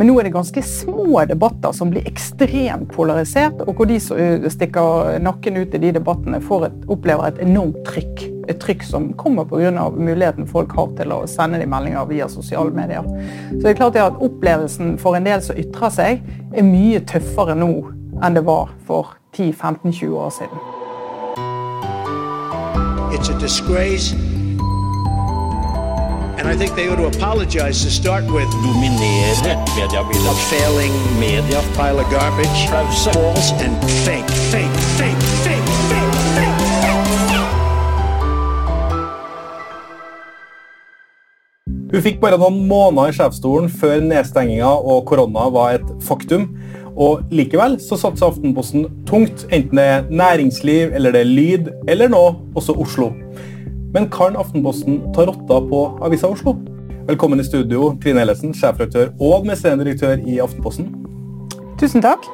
Men nå er det ganske små debatter som blir ekstremt polarisert, og hvor de som stikker nakken ut i de debattene, et, opplever et enormt trykk. Et trykk som kommer pga. muligheten folk har til å sende de meldinger via sosiale medier. Så det er klart at Opplevelsen for en del som ytrer seg, er mye tøffere nå enn det var for 10-15-20 år siden. It's a disgrace Dominere mediebildet. A failing media. Pile of garbage. Pause. False and fake, fake, fake, fake, fake, fake. Hun fikk bare noen måneder i sjefsstolen før nedstenginga og korona var et faktum. Og Likevel så satser Aftenposten tungt, enten det er næringsliv, eller det er lyd, eller nå også Oslo. Men kan Aftenposten ta rotta på Avisa Oslo? Velkommen i studio, Trine Ellefsen, sjefredaktør og administrerende direktør i Aftenposten. Tusen takk.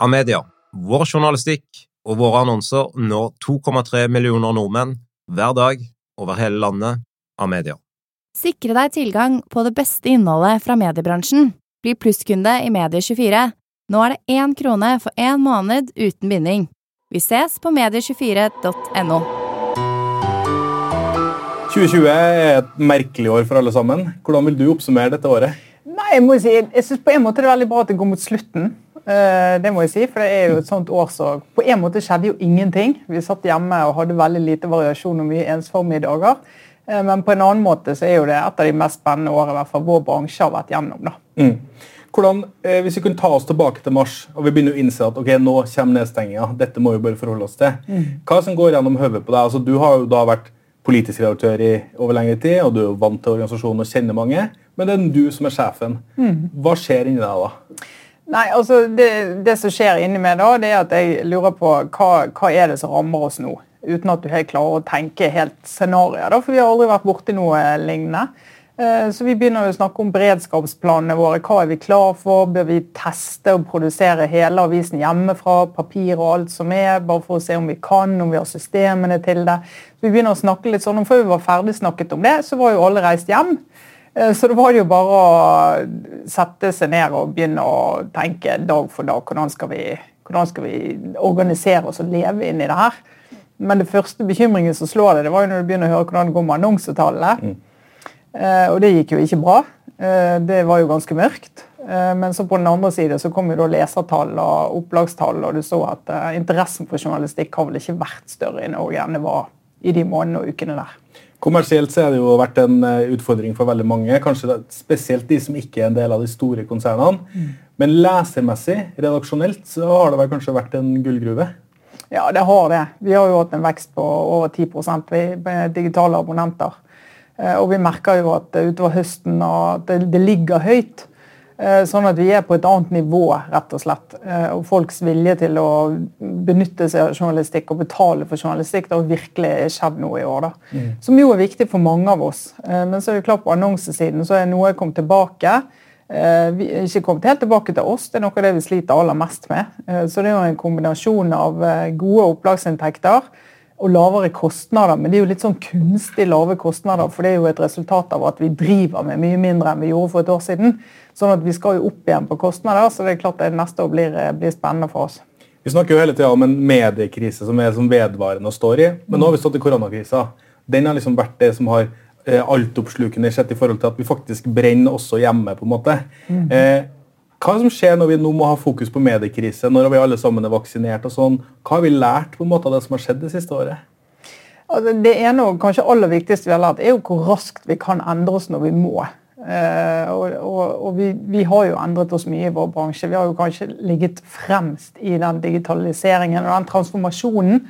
Amedia, vår journalistikk og våre annonser når 2,3 millioner nordmenn hver dag over hele landet. Amedia. Sikre deg tilgang på det beste innholdet fra mediebransjen. Bli plusskunde i Medie24. Nå er det én krone for én måned uten binding. Vi ses på medie24.no. 2020 er et merkelig år for alle sammen. Hvordan vil du oppsummere dette året? Nei, Jeg må si, jeg synes på en måte det er veldig bra at det går mot slutten. Eh, det må jeg si, for det er jo et sånt år så På en måte skjedde jo ingenting. Vi satt hjemme og hadde veldig lite variasjon og mye ensformige dager. Eh, men på en annen måte så er jo det et av de mest spennende årene hvert fall vår bransje har vært gjennom. da. Mm. Hvordan, eh, Hvis vi kunne ta oss tilbake til mars og vi begynner å innse at ok, nå kommer nedstenginga, dette må vi bare forholde oss til. Mm. Hva som går gjennom hodet på deg? Altså, du har jo da vært politisk redaktør i over lengre tid, og du er jo vant til organisasjonen og kjenner mange, men det er du som er sjefen. Mm. Hva skjer inni deg da? Nei, altså det, det, som skjer inni meg da, det er at jeg lurer på hva, hva er det som rammer oss nå? Uten at du helt klarer å tenke helt scenarioer, for vi har aldri vært borti noe lignende. Eh, så Vi begynner å snakke om beredskapsplanene våre. Hva er vi klar for? Bør vi teste og produsere hele avisen hjemmefra? Papir og alt som er, bare for å se om vi kan, om vi har systemene til det. Så vi begynner å snakke litt sånn, og Før vi var ferdig snakket om det, så var jo alle reist hjem. Eh, så det var jo bare å sette seg ned og begynne å tenke dag for dag. Hvordan skal vi, hvordan skal vi organisere oss og leve inn i det her? Men det første bekymringen som slår deg, det var jo når du begynner å høre hvordan det går med annonsetallene. Mm. Eh, og det gikk jo ikke bra. Eh, det var jo ganske mørkt. Eh, men så på den andre side så kom jo da lesertall og opplagstall, og du så at interessen for journalistikk har vel ikke vært større i Norge enn det var i de månedene og ukene der. Kommersielt så har det jo vært en utfordring for veldig mange, kanskje spesielt de som ikke er en del av de store konsernene. Mm. Men lesermessig, redaksjonelt, så har det vel kanskje vært en gullgruve? Ja, det har det. Vi har jo hatt en vekst på over 10% i digitale abonnenter. Eh, og vi merker jo at utover høsten at det, det ligger høyt. Eh, sånn at vi er på et annet nivå, rett og slett. Eh, og folks vilje til å benytte seg av journalistikk og betale for journalistikk, det har virkelig skjedd noe i år. da. Mm. Som jo er viktig for mange av oss. Men så er det klart på annonsesiden så er noe kommet tilbake. Vi er ikke kommet helt tilbake til oss, det er noe av det vi sliter aller mest med. Så det er jo en kombinasjon av gode opplagsinntekter og lavere kostnader. Men det er jo litt sånn kunstig lave kostnader, for det er jo et resultat av at vi driver med mye mindre enn vi gjorde for et år siden. Sånn at vi skal jo opp igjen på kostnader, så det er klart det neste år blir, blir spennende for oss. Vi snakker jo hele tida om en mediekrise som er som vedvarende og står i. Men nå har vi stått i koronakrisa. Den har liksom vært det som har eh, altoppslukende sett i forhold til at vi faktisk brenner også hjemme. på en måte. Mm. Eh, hva er det som skjer når vi nå må ha fokus på mediekrise, når vi alle sammen er vaksinert? og sånn? Hva har vi lært på en måte av det som har skjedd det siste året? Det ene og kanskje aller viktigste vi har lært, er jo hvor raskt vi kan endre oss når vi må. Uh, og, og, og vi, vi, har jo endret oss mye i vår bransje. Vi har jo kanskje ligget fremst i den digitaliseringen og den transformasjonen,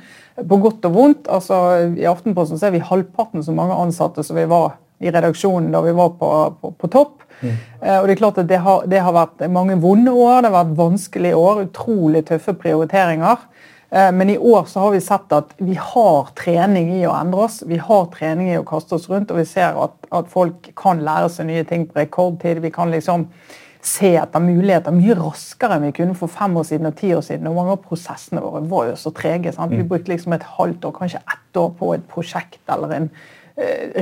på godt og vondt. Altså, I Aftenposten er vi halvparten så mange ansatte som vi var i redaksjonen da vi var på, på, på topp. Mm. Og Det er klart at det har, det har, vært mange vonde år, det har vært vanskelige år, utrolig tøffe prioriteringer. Eh, men i år så har vi sett at vi har trening i å endre oss. Vi har trening i å kaste oss rundt, og vi ser at, at folk kan lære seg nye ting på rekordtid. Vi kan liksom se etter muligheter mye raskere enn vi kunne for fem år siden og ti år siden. og Mange av prosessene våre var jo så trege. Sant? Vi mm. brukte liksom et halvt år, kanskje ett år på et prosjekt eller en eh,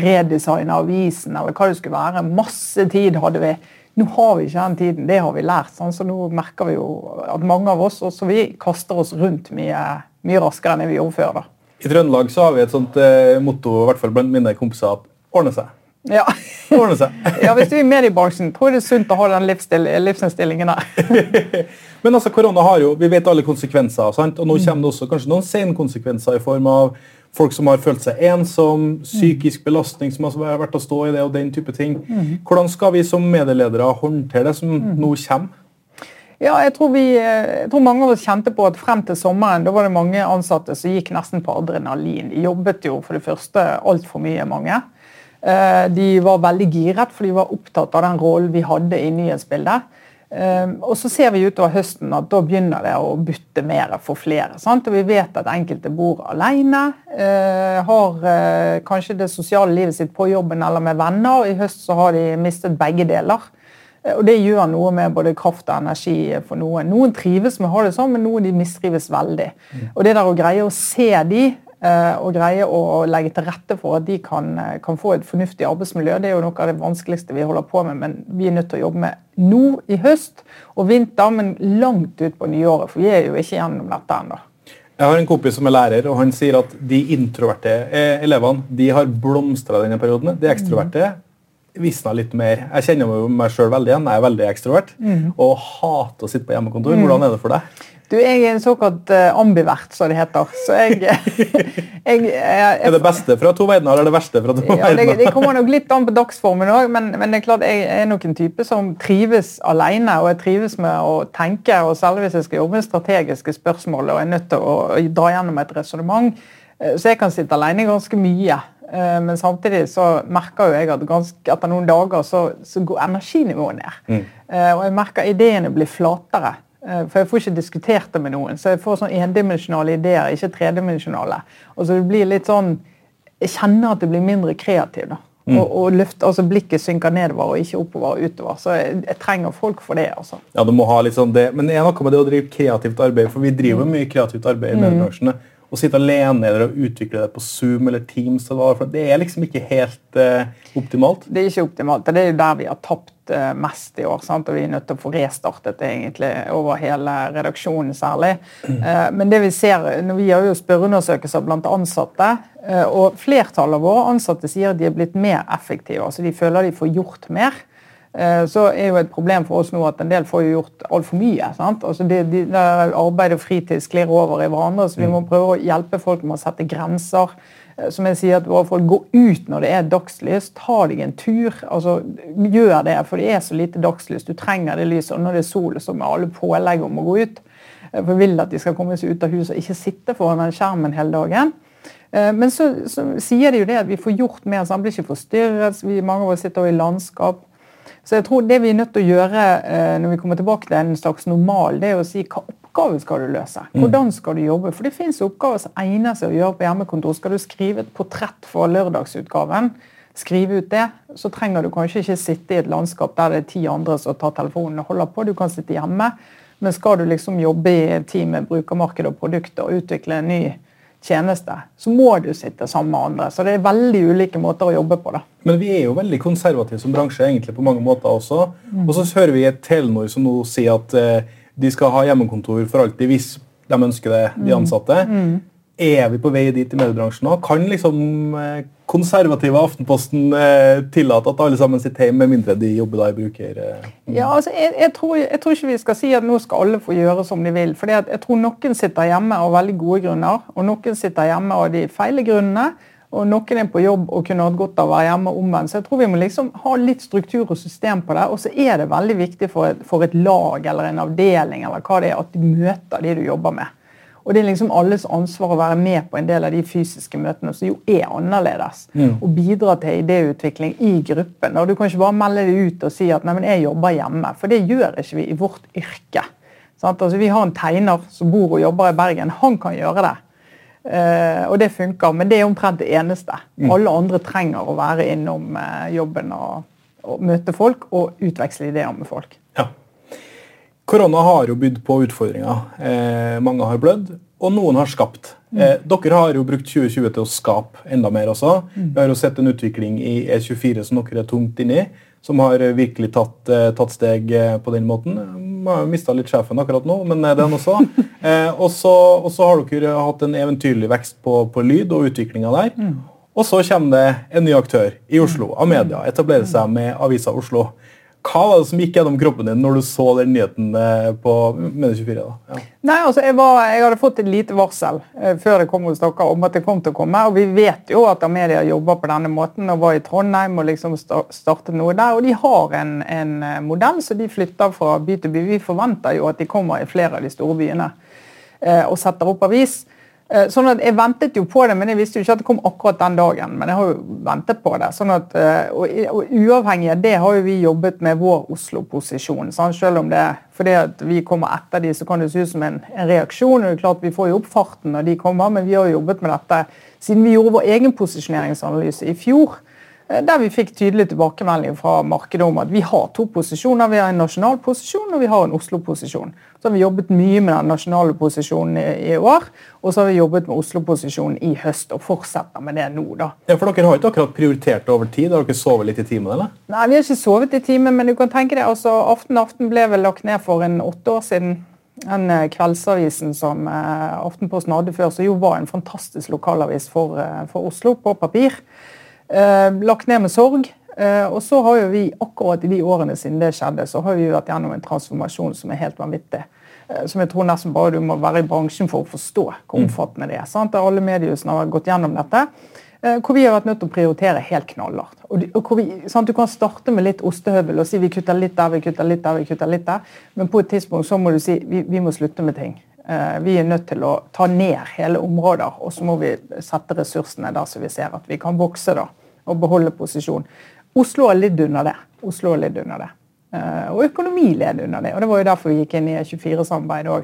redesigne avisen eller hva det skulle være. Masse tid hadde vi. Nå har vi ikke den tiden, det har vi lært. Sånn, så nå merker vi jo at mange av oss også vi kaster oss rundt mye, mye raskere enn vi gjorde før. da. I Trøndelag så har vi et sånt eh, motto i hvert fall blant mine kompiser at ordne seg. Ja. Ordne seg. ja, Hvis du er i mediebransjen, tror jeg det er sunt å ha den livsinnstillingen der. Men altså, korona har jo, vi vet alle konsekvenser, sant? og nå kommer det også kanskje noen senkonsekvenser i form av folk som har følt seg ensom, psykisk belastning som har vært å stå i det, og den type ting. Hvordan skal vi som medieledere håndtere det som nå kommer? Ja, jeg tror, vi, jeg tror mange av oss kjente på at frem til sommeren da var det mange ansatte som gikk nesten på adrenalin. De jobbet jo for det første altfor mye, mange. Eh, de var veldig giret, for de var opptatt av den rollen vi hadde i nyhetsbildet. Um, og så ser vi utover høsten at da begynner det å butte mer for flere. Sant? Og vi vet at enkelte bor alene, uh, har uh, kanskje det sosiale livet sitt på jobben eller med venner. I høst så har de mistet begge deler. Uh, og det gjør noe med både kraft og energi for noen. Noen trives med å ha det sånn, men noen de mistrives veldig. Mm. Og det der å greie å se de Eh, og greie å legge til rette for at de kan, eh, kan, få et fornuftig arbeidsmiljø. Det er jo noe av det vanskeligste vi holder på med, men vi er nødt til å jobbe med nå i høst og vinter, men langt ut på nyåret, for vi er jo ikke gjennom dette ennå. Jeg har en kompis som er lærer, og han sier at de introverte eh, elevene de har blomstra denne perioden. De ekstroverte visna litt mer. Jeg kjenner meg sjøl veldig igjen. Jeg er veldig ekstrovert mm. og hater å sitte på hjemmekontor. Hvordan er det for deg? Du, Jeg er en såkalt uh, ambivert, som det heter. Så jeg, jeg, jeg, Er det beste fra to verdener eller det verste fra to ja, verdener? Det, det, kommer nok litt an på dagsformen òg, men, men, det er klart jeg er nok en type som trives alene. Og jeg trives med å tenke, og særlig hvis jeg skal jobbe med strategiske spørsmål og er nødt til å, dra gjennom et resonnement. Så jeg kan sitte alene ganske mye. Men samtidig så merker jo jeg at ganske, etter noen dager så, så går energinivået ned. Mm. og jeg merker ideene blir flatere. Eh, for jeg får ikke diskutert det med noen. Så jeg får sånn endimensjonale ideer, ikke tredimensjonale. Og så det blir litt sånn Jeg kjenner at det blir mindre kreativ. da. Mm. Og, og løft, altså Blikket synker nedover og ikke oppover og utover. Så jeg, jeg trenger folk for det. altså. Ja, du må ha litt sånn det. Men det er noe med det å drive kreativt arbeid, for vi driver mm. mye kreativt arbeid i. Mm. Å sitte alene eller å utvikle det på Zoom eller Teams, eller hva, det er liksom ikke helt uh, optimalt. Det er ikke optimalt. Det er jo der vi har tapt uh, mest i år. Sant? Og vi er nødt til å få restartet det egentlig over hele redaksjonen særlig. Uh, Men det vi ser, vi har jo spørreundersøkelser blant ansatte, og flertallet av våre ansatte sier at de er blitt mer effektive. altså De føler de får gjort mer. Så er jo et problem for oss nå at en del får jo gjort altfor mye. sant? Altså de, de, Arbeid og fritid sklir over i hverandre, så vi må mm. prøve å hjelpe folk med å sette grenser. Eh, som jeg sier at våre folk Gå ut når det er dagslys. Ta deg en tur. altså Gjør det, for det er så lite dagslys. Du trenger det lyset. Og når det er sol, så med alle pålegg om å gå ut. Eh, for vi vil at de skal komme seg ut av huset og ikke sitte foran den skjermen hele dagen. Eh, men så, så, sier de jo det at vi får gjort mer, så han blir ikke forstyrret. Vi, mange av oss sitter i landskap. Så jeg tror det vi er nødt til å gjøre når vi kommer tilbake til en slags normal, det er å si hva oppgave skal du løse? Mm. Hvordan skal du jobbe? For det fins oppgaver som egner seg å gjøre på hjemmekontor. Skal du skrive et portrett for lørdagsutgaven, skrive ut det, så trenger du kanskje ikke sitte i et landskap der det er ti andre som tar telefonen og holder på. Du kan sitte hjemme. Men skal du liksom jobbe i et team med brukermarked og produkter og utvikle en ny tjeneste, så må du sitte sammen med andre. Så det er veldig ulike måter å jobbe på. da. Men vi er jo veldig konservative som bransje egentlig på mange måter også. Mm. Og så hører vi et Telenor som nå sier at eh, de skal ha hjemmekontor for alltid hvis de ønsker det, de mm. ansatte. Mm. Er vi på vei dit i mediebransjen nå? Kan liksom eh, konservative Aftenposten eh, tillater at alle sammen sitter hjemme, med mindre de jobber da i bruker... Eh, ja, altså, jeg, jeg, tror, jeg, tror, ikke vi skal si at nå skal alle få gjøre som de vil. for Jeg tror noen sitter hjemme av veldig gode grunner, og noen sitter hjemme av de feile grunnene. Og noen er på jobb og kunne hatt godt av å være hjemme omvendt. Så jeg tror vi må liksom ha litt struktur og system på det. Og så er det veldig viktig for et, for et, lag eller en avdeling eller hva det er, at du møter de du jobber med. Og det er liksom alles ansvar å være med på en del av de fysiske møtene som jo er annerledes. Mm. Og bidra til idéutvikling i gruppen. Og du kan ikke bare melde deg ut og si at nei, men jeg jobber hjemme. For det gjør ikke vi i vårt yrke. Altså, vi har en tegner som bor og jobber i Bergen. Han kan gjøre det. Uh, og det funker, men det er omtrent det eneste. Mm. Alle andre trenger å være innom uh, jobben og, og, møte folk og utveksle ideer med folk. Ja. Korona har jo bydd på utfordringer. Eh, mange har blødd. og noen har skapt. Eh, dere har jo brukt 2020 til å skape enda mer også. Vi har jo sett en utvikling i E24 som dere er tungt inni, som har eh, virkelig tatt, eh, tatt steg eh, på den måten. Vi har jo mista litt sjefen akkurat nå, men eh, den også. Eh, og så har dere hatt en eventyrlig vekst på, på lyd og utviklinga der. Og så kommer det en ny aktør i Oslo, Amedia, etablerer seg med Avisa Oslo. Hva var det som gikk gjennom kroppen din når du så den nyheten eh, på Medie24? da? Ja. Nei, altså, jeg, var, jeg hadde fått et lite varsel eh, før det kom hos dere om at det kom til å komme. Og vi vet jo at Amedia jobber på denne måten og var i Trondheim og liksom startet noe der. Og de har en, en eh, modell, så de flytter fra by til by. Vi forventer jo at de kommer i flere av de store byene eh, og setter opp avis. Eh, Sånn at Jeg ventet jo på det, men jeg visste jo ikke at det kom akkurat den dagen. Men jeg har jo ventet på det. sånn at, eh, og, Uavhengig av det har jo vi jobbet med vår Oslo-posisjon. Selv om det fordi at vi kommer etter de, så kan det se ut som en, en reaksjon. og det er klart Vi får jo opp farten når de kommer, men vi har jo jobbet med dette siden vi gjorde vår egen posisjoneringsanalyse i fjor. Eh, Der vi fikk tydelig tilbakemelding fra markedet om at vi har to posisjoner. Vi har en nasjonal posisjon og vi har en Oslo-posisjon. Så har vi jobbet mye med den nasjonale posisjonen i, år. Og så har vi jobbet med Oslo-posisjonen i høst og fortsetter med det nå. da. Ja, for Dere har ikke akkurat prioritert det over tid? Har dere sovet litt i timen? eller? Nei, Vi har ikke sovet i timen, men du kan tenke deg, altså, Aften Aften ble vel lagt ned for en åtte år siden. Den eh, kveldsavisen som eh, Aftenposten hadde før, som jo var en fantastisk lokalavis for, for Oslo på papir. Eh, lagt ned med sorg. Eh, og så har jo vi akkurat i de årene siden det skjedde, så har vi vært gjennom en transformasjon som er helt vanvittig. Eh, som jeg tror nesten bare du må være i bransjen for å forstå hvor omfattende det er. sant? Der alle mediehusene har gått gjennom dette. Hvor vi har vært nødt til å prioritere helt knallhardt. Og vi, sant? Du kan starte med litt ostehøvel og si vi kutter litt der, vi kutter litt der, vi kutter litt der. Men på et tidspunkt så må du si vi, vi må slutte med ting. Eh, Vi er nødt til å ta ned hele områder, og så må vi sette ressursene der så vi ser at vi kan vokse da, og beholde posisjon. Oslo er lidd under det. Oslo er lidd under det. Eh, Og økonomi led under det. og Det var jo derfor vi gikk inn i 24-samarbeidet òg.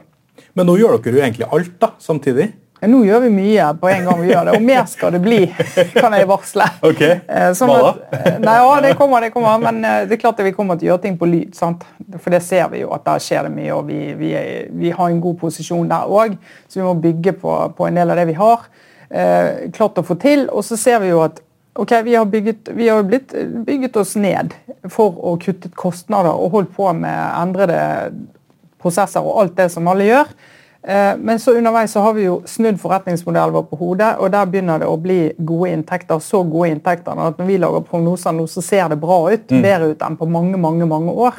Men nå gjør dere jo egentlig alt da, samtidig. Nå gjør vi mye på en gang, vi gjør det, og mer skal det bli, kan jeg varsle. Ok, Eh, sånn Hva da? eh, Nei, ja, det kommer, det kommer. Men eh, det er klart at vi kommer til å gjøre ting på lyd. sant? For det ser vi jo at der skjer det mye, og vi, vi, er, vi har en god posisjon der òg. Så vi må bygge på, på en del av det vi har eh, klart å få til. Og så ser vi jo at ok, vi har, bygget, vi har blitt, bygget oss ned for å kutte kostnader og holdt på med endrede prosesser og alt det som alle gjør. Eh, Men så underveis så har vi jo snudd forretningsmodellen vår på hodet, og der begynner det å bli gode inntekter. Så gode inntekter at når vi lager prognoser nå, så ser det bra ut. Bedre ut enn på mange, mange, mange år.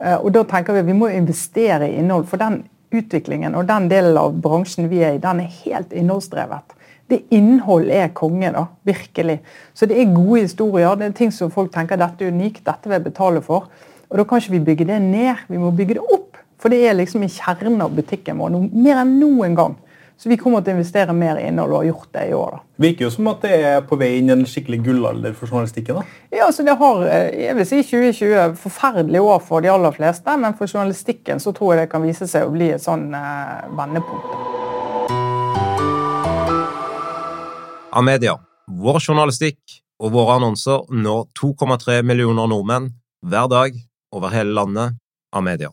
Eh, Og da tenker vi vi må investere i innhold, for den utviklingen og den delen av bransjen vi er i, den er helt innholdsdrevet. Det innhold er konge, da. Virkelig. Så det er gode historier. Det er ting som folk tenker dette er unikt, dette vil jeg betale for. Og da kan ikke vi bygge det ned, vi må bygge det opp. For det er liksom i kjernen av butikken vår, no, mer enn noen gang. Så vi kommer til å investere mer i innhold og har gjort det i år. da. Virker jo som at det er på vei inn en skikkelig gullalder for journalistikken. da. Ja, altså det har, eh, jeg vil si 2020 forferdelig år for de aller fleste, men for journalistikken så tror jeg det kan vise seg å bli et sånn eh, vendepunkt. Amedia. Vår journalistikk og våre annonser når 2,3 millioner nordmenn hver dag over hele landet. Amedia.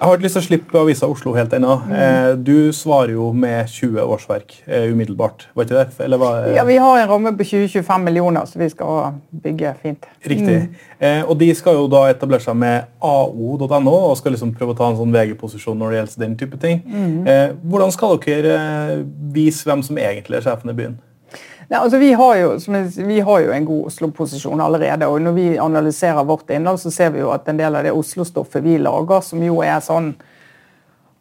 Jeg har ikke lyst til å slippe avisa Oslo helt ennå. Mm. Du svarer jo med 20 årsverk eh, umiddelbart. Var ikke det? Eller var, Ja, Vi har en ramme på 20-25 millioner, så vi skal bygge fint. Riktig. Mm. og de skal jo da etablere seg med ao.no og skal liksom prøve å ta en sånn VG-posisjon når det gjelder den type ting. Mm. hvordan skal dere eh, vise hvem som egentlig er sjefen i byen? Nei, altså vi, har jo, vi har jo en god Oslo-posisjon allerede. og Når vi analyserer vårt innhold, så ser vi jo at en del av det Oslo-stoffet vi lager, som jo er sånn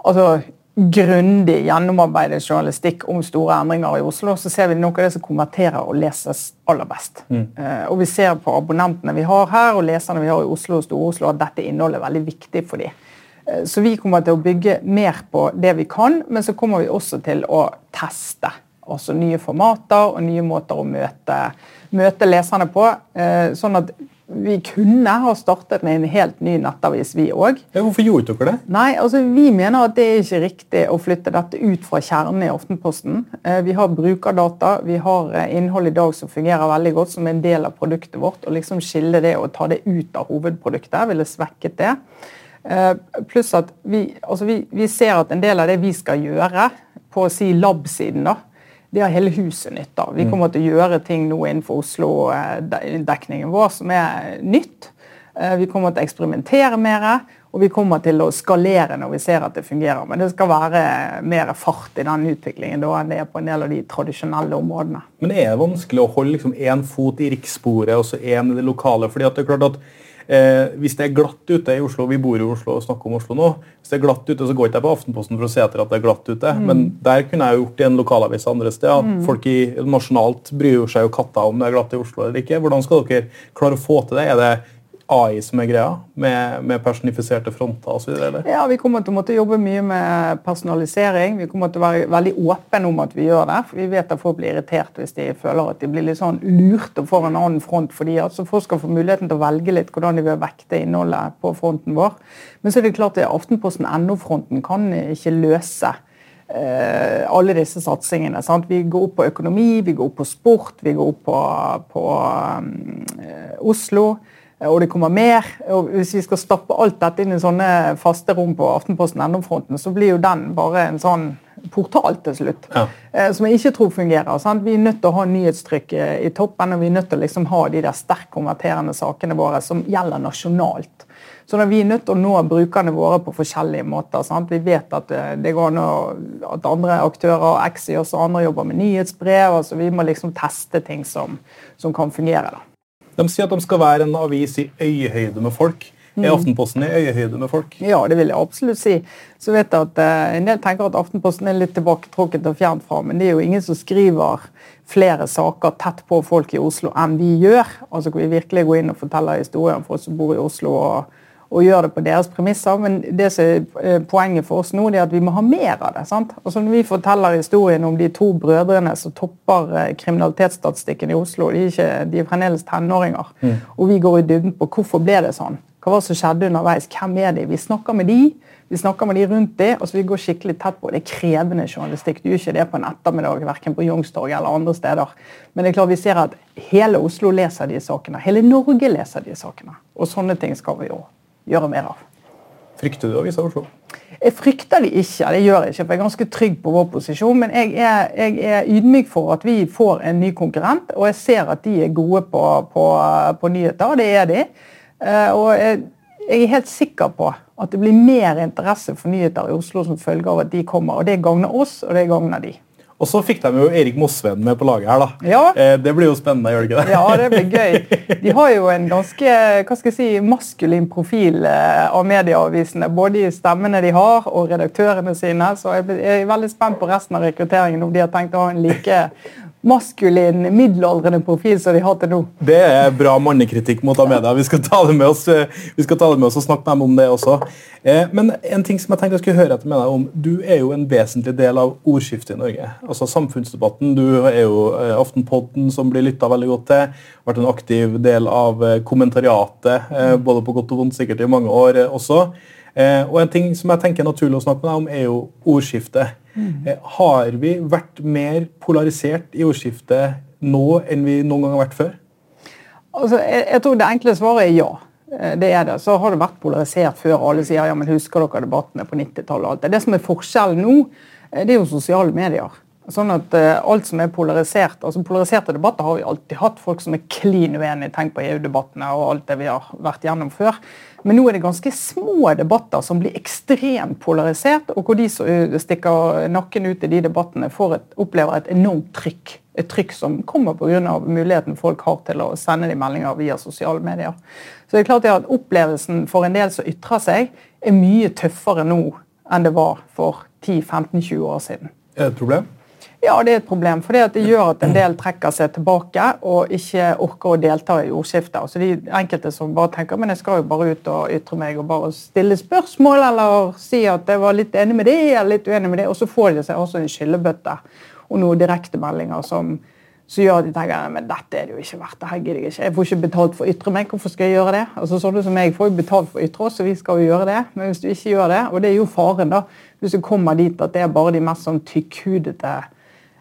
altså, grundig gjennomarbeidet journalistikk om store endringer i Oslo, så ser vi noe av det som konverterer og leses aller best. Eh, og vi ser på abonnentene vi har her, og leserne vi har i Oslo og Stor-Oslo, at dette innholdet er veldig viktig for dem. Eh, Så vi kommer til å bygge mer på det vi kan, men så kommer vi også til å teste. Også nye formater og nye måter å møte, møte leserne på. Eh, Sånn at vi kunne ha startet med en helt ny nettavis, vi òg. Ja, hvorfor gjorde dere det? Nei, altså Vi mener at det er ikke riktig å flytte dette ut fra kjernen i Aftenposten. Eh, vi har brukerdata, vi har eh, innhold i dag som fungerer veldig godt som en del av produktet vårt. og liksom Skille det og ta det ut av hovedproduktet ville svekket det. Pluss at vi, altså vi, vi ser at en del av det vi skal gjøre på å si lab-siden, da, det har hele huset nytt av. Vi mm. kommer til å gjøre ting nå innenfor Oslo-dekningen vår som er nytt. Eh, vi kommer til å eksperimentere mer, og vi kommer til å skalere når vi ser at det fungerer. Men det skal være mer fart i den utviklingen da, enn det er på en del av de tradisjonelle områdene. Men det er vanskelig å holde liksom fot i rikssporet og så én i det lokale? fordi at det er klart at Eh, hvis det er glatt ute i Oslo, vi bor i Oslo og snakker om Oslo nå, hvis det er glatt ute, så går ikke jeg på Aftenposten for å se etter at det er glatt ute. Mm. Men der kunne jeg gjort i en lokalavis andre steder. Mm. Folk i, nasjonalt bryr seg jo katta om det er glatt i Oslo eller ikke. Hvordan skal dere klare å få til det? Er det AI som er greia, med, med personifiserte fronter osv.? Ja, vi kommer til å måtte jobbe mye med personalisering. Vi kommer til å være veldig åpne om at vi gjør det. for Vi vet at folk blir irritert hvis de føler at de blir litt sånn lurt og får en annen front. fordi at så Folk skal få muligheten til å velge litt hvordan de vil vekte innholdet på fronten vår. Men så er det klart at Aftenposten NO-fronten kan ikke løse Uh, alle disse satsingene. Sant? Vi går opp på økonomi, vi går opp på sport, vi går opp på, på um, Oslo og det kommer mer. og Hvis vi skal stappe alt dette inn i sånne faste rom på Aftenposten NO-fronten, så blir jo den bare en sånn portal til slutt. Ja. Eh, som jeg ikke tror fungerer. Sant? Vi er nødt til å ha nyhetstrykk i toppen, og vi er nødt til å liksom ha de der sterkt konverterende sakene våre som gjelder nasjonalt. Så da Vi er nødt til å nå brukerne våre på forskjellige måter. Sant? Vi vet at eh, det går an at andre aktører, Exi og andre jobber med nyhetsbrev. altså Vi må liksom teste ting som, som kan fungere. da. De sier at de skal være en avis i øyehøyde med folk. Er mm. Aftenposten i øyehøyde med folk? Ja, det vil jeg absolutt si. Så vet jeg at eh, En del tenker at Aftenposten er litt tilbaketrukket og fjernt fra, men det er jo ingen som skriver flere saker tett på folk i Oslo enn vi gjør. Altså hvor vi virkelig går inn og forteller historien for oss som bor i Oslo. og og gjør det på deres premisser. Men det som er eh, poenget for oss nå, det er at vi må ha mer av det. sant? Altså Når vi forteller historien om de to brødrene som topper eh, kriminalitetsstatistikken i Oslo, de er, ikke, de er fremdeles tenåringer, mm. og vi går i dybden på hvorfor ble det sånn. Hva var det som skjedde underveis? Hvem er de? Vi snakker med de, vi snakker med de rundt de, og så vi går skikkelig tett på. Det er krevende journalistikk. Du gjør ikke det på en ettermiddag, verken på Youngstorget eller andre steder. Men det er klart vi ser at hele Oslo leser de sakene. Hele Norge leser de sakene. Og sånne ting skal vi jo gjøre mer av. Frykter du Avisa Oslo? Jeg frykter de ikke, det gjør jeg ikke. for Jeg er ganske trygg på vår posisjon. Men jeg er, jeg er ydmyk for at vi får en ny konkurrent, og jeg ser at de er gode på, på, på nyheter. Det er de. Eh, og jeg, jeg er helt sikker på at det blir mer interesse for nyheter i Oslo som følge av at de kommer. og Det gagner oss, og det gagner de. Og så fikk de jo Erik Mosveen med på laget her, da. Ja. Eh, det blir jo spennende, gjør det ikke det? Ja, det blir gøy. De har jo en ganske hva skal jeg si, maskulin profil eh, av medieavisene. Både i stemmene de har og redaktørene sine. Så jeg er veldig spent på resten av rekrutteringen, om de har tenkt å ha en like maskulin, middelaldrende profil som de har til nå. Det er bra mannekritikk mot Amedia. Vi ta med oss, eh, vi skal ta det med oss og snakke med dem om det også. Eh, men en ting som jeg tenkte jeg skulle høre etter med deg om. Du er jo en vesentlig del av ordskiftet i Norge. Altså Samfunnsdebatten. Du er jo eh, Aftenpodden, som blir lytta veldig godt til. Vært en aktiv del av kommentariatet, både på godt og vondt, sikkert i mange år også. Og en ting som jeg tenker er naturlig å snakke med deg om, er jo ordskiftet. Mm. Har vi vært mer polarisert i ordskiftet nå enn vi noen gang har vært før? Altså, jeg, jeg tror det enkle svaret er ja. Eh, det er det. Så har det vært polarisert før. Alle sier ja, men husker dere debattene på 90-tallet? Det som er forskjellen nå, eh, det er jo sosiale medier. Sånn at uh, alt som er polarisert, altså Polariserte debatter har vi alltid hatt. Folk som er klin uenige. Tenk på EU-debattene og alt det vi har vært gjennom før. Men nå er det ganske små debatter som blir ekstremt polarisert, og hvor de som stikker nakken ut i de debattene, et, opplever et enormt trykk. Et trykk som kommer pga. muligheten folk har til å sende de meldinger via sosiale medier. Så det er klart at Opplevelsen for en del som ytrer seg, er mye tøffere nå enn det var for 10-15-20 år siden. Er det et problem? Ja, det er et problem. For det gjør at en del trekker seg tilbake og ikke orker å delta i ordskiftet. Altså de enkelte som bare tenker men jeg skal jo bare ut og ytre meg og bare stille spørsmål eller si at jeg var litt enig med det eller litt uenig med det, og så får de seg også en skyllebøtte og noen direktemeldinger som, så gjør at de tenker men dette er det jo ikke verdt. det her gidder Jeg ikke. Jeg får ikke betalt for å ytre meg. Hvorfor skal jeg gjøre det? Altså Sånne som jeg får jo betalt for å ytre oss, så vi skal jo gjøre det. Men hvis du ikke gjør det, og det er jo faren, da, hvis du kommer dit at det er bare de mest sånn tykkhudete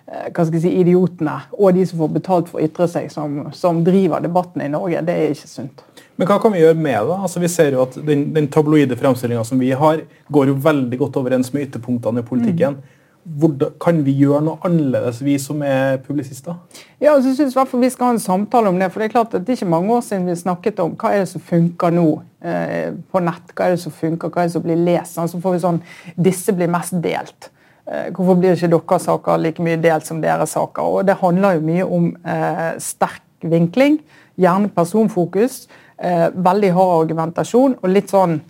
hva skal jeg si, idiotene og de som får betalt for å ytre seg, som, som driver debatten i Norge, det er ikke sunt. Men hva kan vi gjøre med det? Altså, vi ser jo at Den, den tabloide framstillinga som vi har, går jo veldig godt overens med ytterpunktene i politikken. Mm hvordan, kan vi gjøre noe annerledes, vi som er publisister? Ja, så synes jeg Vi skal ha en samtale om det. for Det er klart at det er ikke mange år siden vi snakket om hva er det som funker nå eh, på nett. Hva er det som funker, hva er det som blir lest. Sånn, så får vi sånn Disse blir mest delt. Eh, hvorfor blir ikke deres saker like mye delt som deres saker? Og Det handler jo mye om eh, sterk vinkling, gjerne personfokus, eh, veldig hard argumentasjon og litt sånn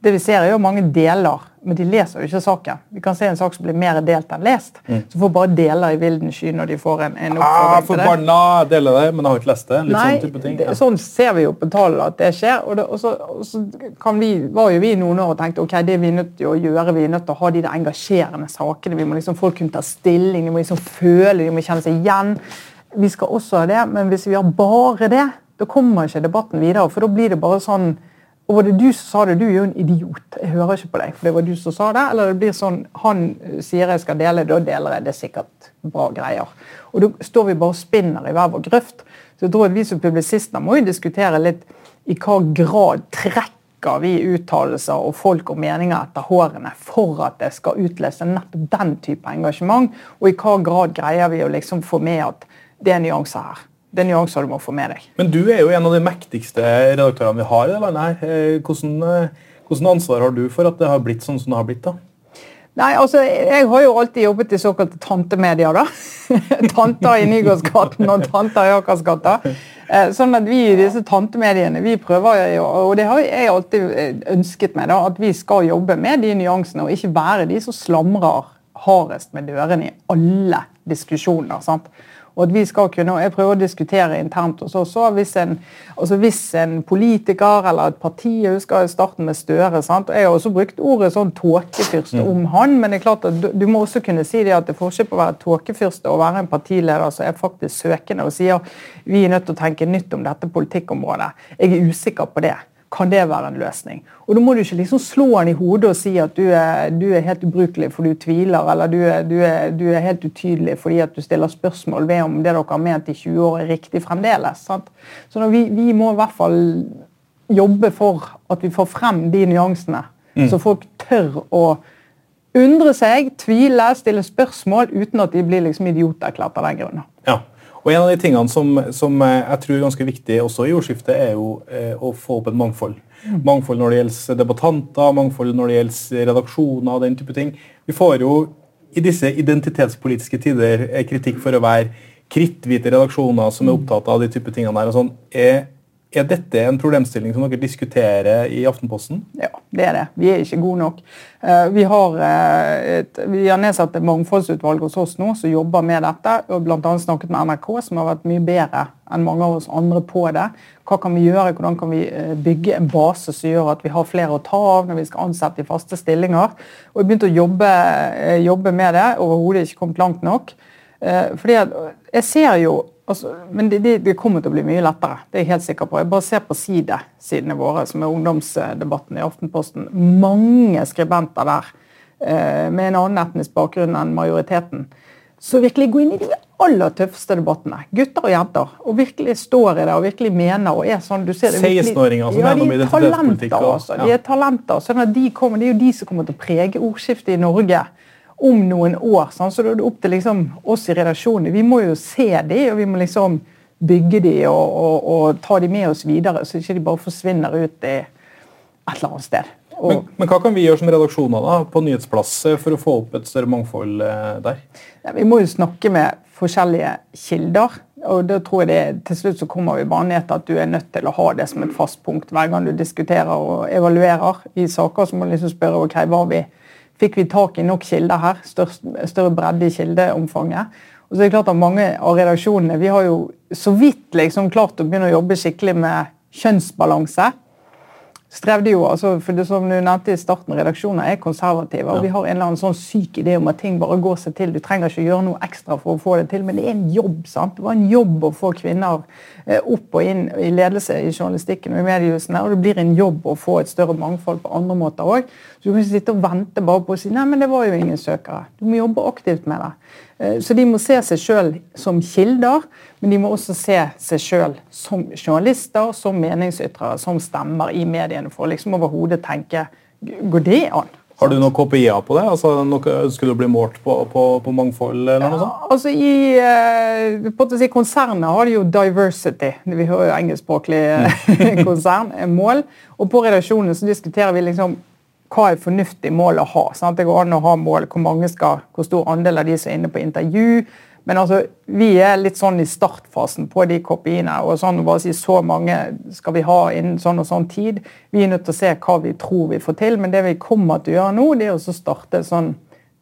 det vi ser er jo mange deler, men de leser jo ikke saken. Vi kan se en sak som blir mer delt enn lest. Mm. Så får bare deler i vilden sky når de får en, en oppfordring ah, til det. Barna deler det, men har ikke lest det. Litt Nei, sånn type ting. Ja. Det, sånn ser vi jo på tallene at det skjer. Og, det, og så, og så vi, var jo vi noen år og tenkte ok, det er vi nødt til å gjøre. Vi er nødt til å ha de der engasjerende sakene. Vi må liksom, Folk kunne ta stilling, de må liksom føle, de må kjenne seg igjen. Vi skal også ha det, men hvis vi har bare det, da kommer ikke debatten videre. For da blir det bare sånn og var det du som sa det? Du er jo en idiot. Jeg hører ikke på deg. for det var du som sa det, Eller det blir sånn Han eh, sier jeg skal dele, da deler jeg. Det er sikkert bra greier. Og da står vi bare og spinner i hver vår grøft. Så jeg tror at vi som publisister må jo diskutere litt i hva grad trekker vi uttalelser og folk og meninger etter hårene for at det skal utløse nettopp den type engasjement, og i hva grad greier vi å liksom få med at det er nyanser her er nyanser du må få med deg. Men du er jo en av de mektigste redaktørene vi har i det landet. her. Eh, hvordan, eh, hvordan, ansvar har du for at det har blitt sånn som det har blitt? da? Nei, altså, Jeg har jo alltid jobbet i såkalte tantemedier. da. tanter i Nygårdsgaten og tanter i Akersgata. Eh, sånn at vi i disse tantemediene vi prøver, jo, og det har jeg alltid ønsket meg, da, at vi skal jobbe med de nyansene og ikke være de som slamrer hardest med dørene i alle diskusjoner. sant? Og at vi skal kunne, Jeg prøver å diskutere internt hos oss hvis, en, altså hvis en politiker eller et parti Jeg husker starten med Støre. Sant? og Jeg har også brukt ordet sånn tåkefyrste mm. om han, men det er klart at du, du må også kunne si det at det er forskjell på å være tåkefyrst og være en partileder som er faktisk søkende og sier vi er nødt til å tenke nytt om dette politikkområdet. Jeg er usikker på det. Kan det være en løsning? Og Da må du ikke liksom slå han i hodet og si at du er, du er helt ubrukelig fordi du tviler, eller du er, du, er, du er, helt utydelig fordi at du stiller spørsmål ved om det dere har ment i 20 år, er riktig fremdeles. Sant? Så vi, vi, må i hvert fall jobbe for at vi får frem de nyansene, mm. så folk tør å undre seg, tvile, stille spørsmål uten at de blir liksom idioterklært av den grunn. Ja. Og En av de tingene som, som, jeg tror er ganske viktig også i ordskiftet, er jo eh, å få opp et mangfold. Mm. Mangfold når det gjelder debattanter, mangfold når det gjelder redaksjoner og den type ting. Vi får jo i disse identitetspolitiske tider eh, kritikk for å være kritthvite redaksjoner som er mm. opptatt av de type tingene der. og sånn. Er er dette en problemstilling som dere diskuterer i Aftenposten? Ja, det er det. Vi er ikke gode nok. Eh, vi har, eh, et, vi har nedsatt et mangfoldsutvalg hos oss nå som jobber med dette. og Bl.a. snakket med NRK, som har vært mye bedre enn mange av oss andre på det. Hva kan vi gjøre? Hvordan kan vi eh, bygge en base som gjør at vi har flere å ta av når vi skal ansette i faste stillinger? Og Vi begynte å jobbe, jobbe med det. Overhodet ikke kommet langt nok. Fordi jeg ser jo Altså, men det, det, kommer til å bli mye lettere. Det er jeg helt sikker på. Jeg bare ser på sidesidene våre, som er ungdomsdebatten i Aftenposten. Mange skribenter der eh, med en annen etnisk bakgrunn enn majoriteten. Så virkelig gå inn i de aller tøffeste debattene. Gutter og jenter. Og virkelig står i det og virkelig mener. og er sånn, 16-åringer som ja, noe om identitetspolitikk. Altså. Ja. De er talenter. sånn at de kommer, Det er jo de som kommer til å prege ordskiftet i Norge om noen år. Sånn, så da er det opp til liksom, oss i redaksjonen. Vi må jo se de, og vi må liksom bygge de og, og, og ta de med oss videre, så ikke de bare forsvinner ut i et eller annet sted. Og, men, men, hva kan vi gjøre som redaksjoner da, på nyhetsplass for å få opp et større mangfold eh, der? Ja, vi må jo snakke med forskjellige kilder. og da tror jeg det, Til slutt så kommer vi bare ned til at du er nødt til å ha det som et fast punkt hver gang du diskuterer og evaluerer i saker. Så må du liksom spørre ok, hva vi fikk vi tak i nok kilder her. Størst, større bredde i kildeomfanget. Og så er det klart at Mange av redaksjonene vi har jo så vidt liksom klart å begynne å jobbe skikkelig med kjønnsbalanse. Strevde jo, altså, for det som du nevnte i starten, Redaksjoner er konservative. og Vi har en eller annen sånn syk idé om at ting bare går seg til. Du trenger ikke gjøre noe ekstra for å få det til, men det er en jobb. sant? Det var en jobb å få kvinner eh, opp og inn i ledelse i journalistikken og i mediehusene. Og det blir en jobb å få et større mangfold på andre måter òg. Så du kan ikke sitte og vente bare på å si nei, men det var jo ingen søkere. Du må jobbe aktivt med det. Eh, så de må se seg sjøl som kilder, men de må også se seg sjøl som journalister, som meningsytrere, som stemmer i mediene, for liksom overhodet tenke Går det an? Har du noen KPI-er på det? Altså, noe, Ønsker du å bli målt på, på, på mangfold? eller noe sånt? Ja, altså i eh, på å si, Konsernet har de jo diversity. Vi hører jo engelskspråklig eh, konsern. mål. Og på redaksjonen så diskuterer vi liksom hva er fornuftig mål å ha. Sant? Det går an å ha mål hvor mange skal, hvor stor andel av de som er inne på intervju. Men altså, vi er litt sånn i startfasen på de kopiene. og sånn bare si Så mange skal vi ha innen sånn og sånn tid. Vi er nødt til å se hva vi tror vi får til. Men det vi kommer til å gjøre nå, det er å starte sånn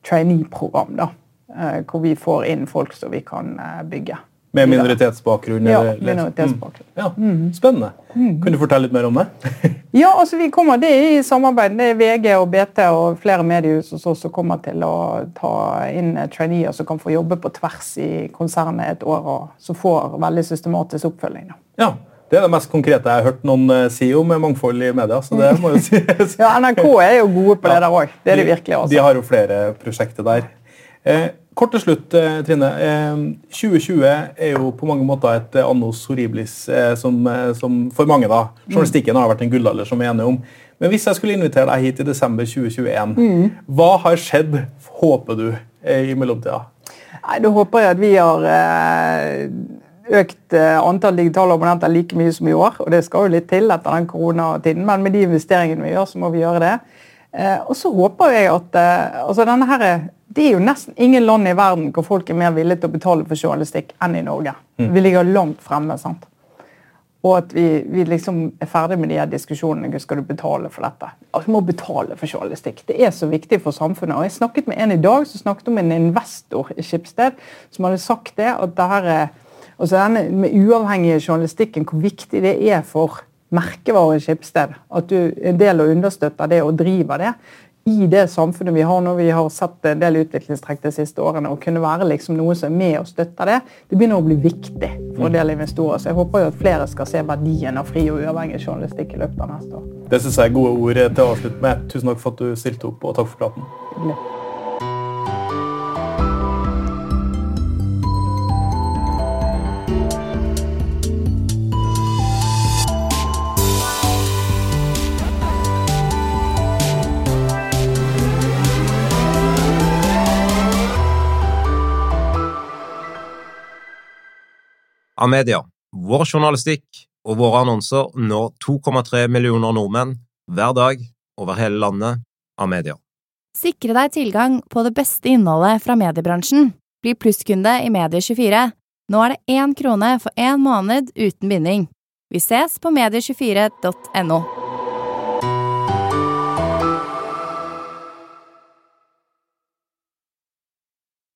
trainee-program. da, eh, Hvor vi får inn folk som vi kan eh, bygge. Med minoritetsbakgrunn? Ja, minoritetsbakgrunn. Mm. Ja, Spennende. Kan du fortelle litt mer om det? Ja, altså vi kommer, det i samarbeid. Det er VG og BT og flere mediehus hos oss som kommer til å ta inn traineer som kan få jobbe på tvers i konsernet et år, og som får veldig systematisk oppfølging. Ja, Det er det mest konkrete jeg har hørt noen eh, si om mangfold i media. så det må jo sies. Ja, NRK er jo gode på det der òg. Det er de virkelig. Også. De har jo flere prosjekter der. Eh, kort til slutt, eh, Trine. Eh, 2020 er jo på mange måter et annos annus horribilis eh, som, eh, som for mange. da. Journalistikken har vært en gullalder, som vi er enige om. Men hvis jeg skulle invitere deg hit i desember 2021, hva har skjedd, håper du, eh, i mellomtida? Nei, Da håper jeg at vi har eh, økt eh, antall digitale abonnenter like mye som i år. Og det skal jo litt til etter den koronatiden, men med de investeringene vi gjør, så må vi gjøre det. Eh, og så håper jeg at eh, altså denne her, Det er jo nesten ingen land i verden hvor folk er mer villige til å betale for journalistikk enn i Norge. Vi ligger langt fremme. sant? Og at vi, vi liksom er ferdig med de her diskusjonene. hvordan skal du betale for dette? Altså, vi må betale for journalistikk. Det er så viktig for samfunnet. Og Jeg snakket med en i dag som snakket om en investor i Skipsted som hadde sagt det, at det her er, altså denne med uavhengige journalistikken, hvor viktig det er for merkevarer i Skipsted. At du er en del og understøtter det og driver det. I det samfunnet vi har nå, vi har sett en del utviklingstrekk de siste årene, å kunne være liksom noe som er med og støtter det, det begynner å bli viktig for en del investorer. Så jeg håper jo at flere skal se verdien av fri og uavhengig journalistikk i løpet av neste år. Det synes jeg er gode ord til å avslutte med. Tusen takk for at du stilte opp, og takk for praten. Hyggelig. media, Vår journalistikk og våre annonser når 2,3 millioner nordmenn hver dag over hele landet. av media. Sikre deg tilgang på det beste innholdet fra mediebransjen. Bli plusskunde i Medie24. Nå er det én krone for én måned uten binding. Vi ses på medie24.no.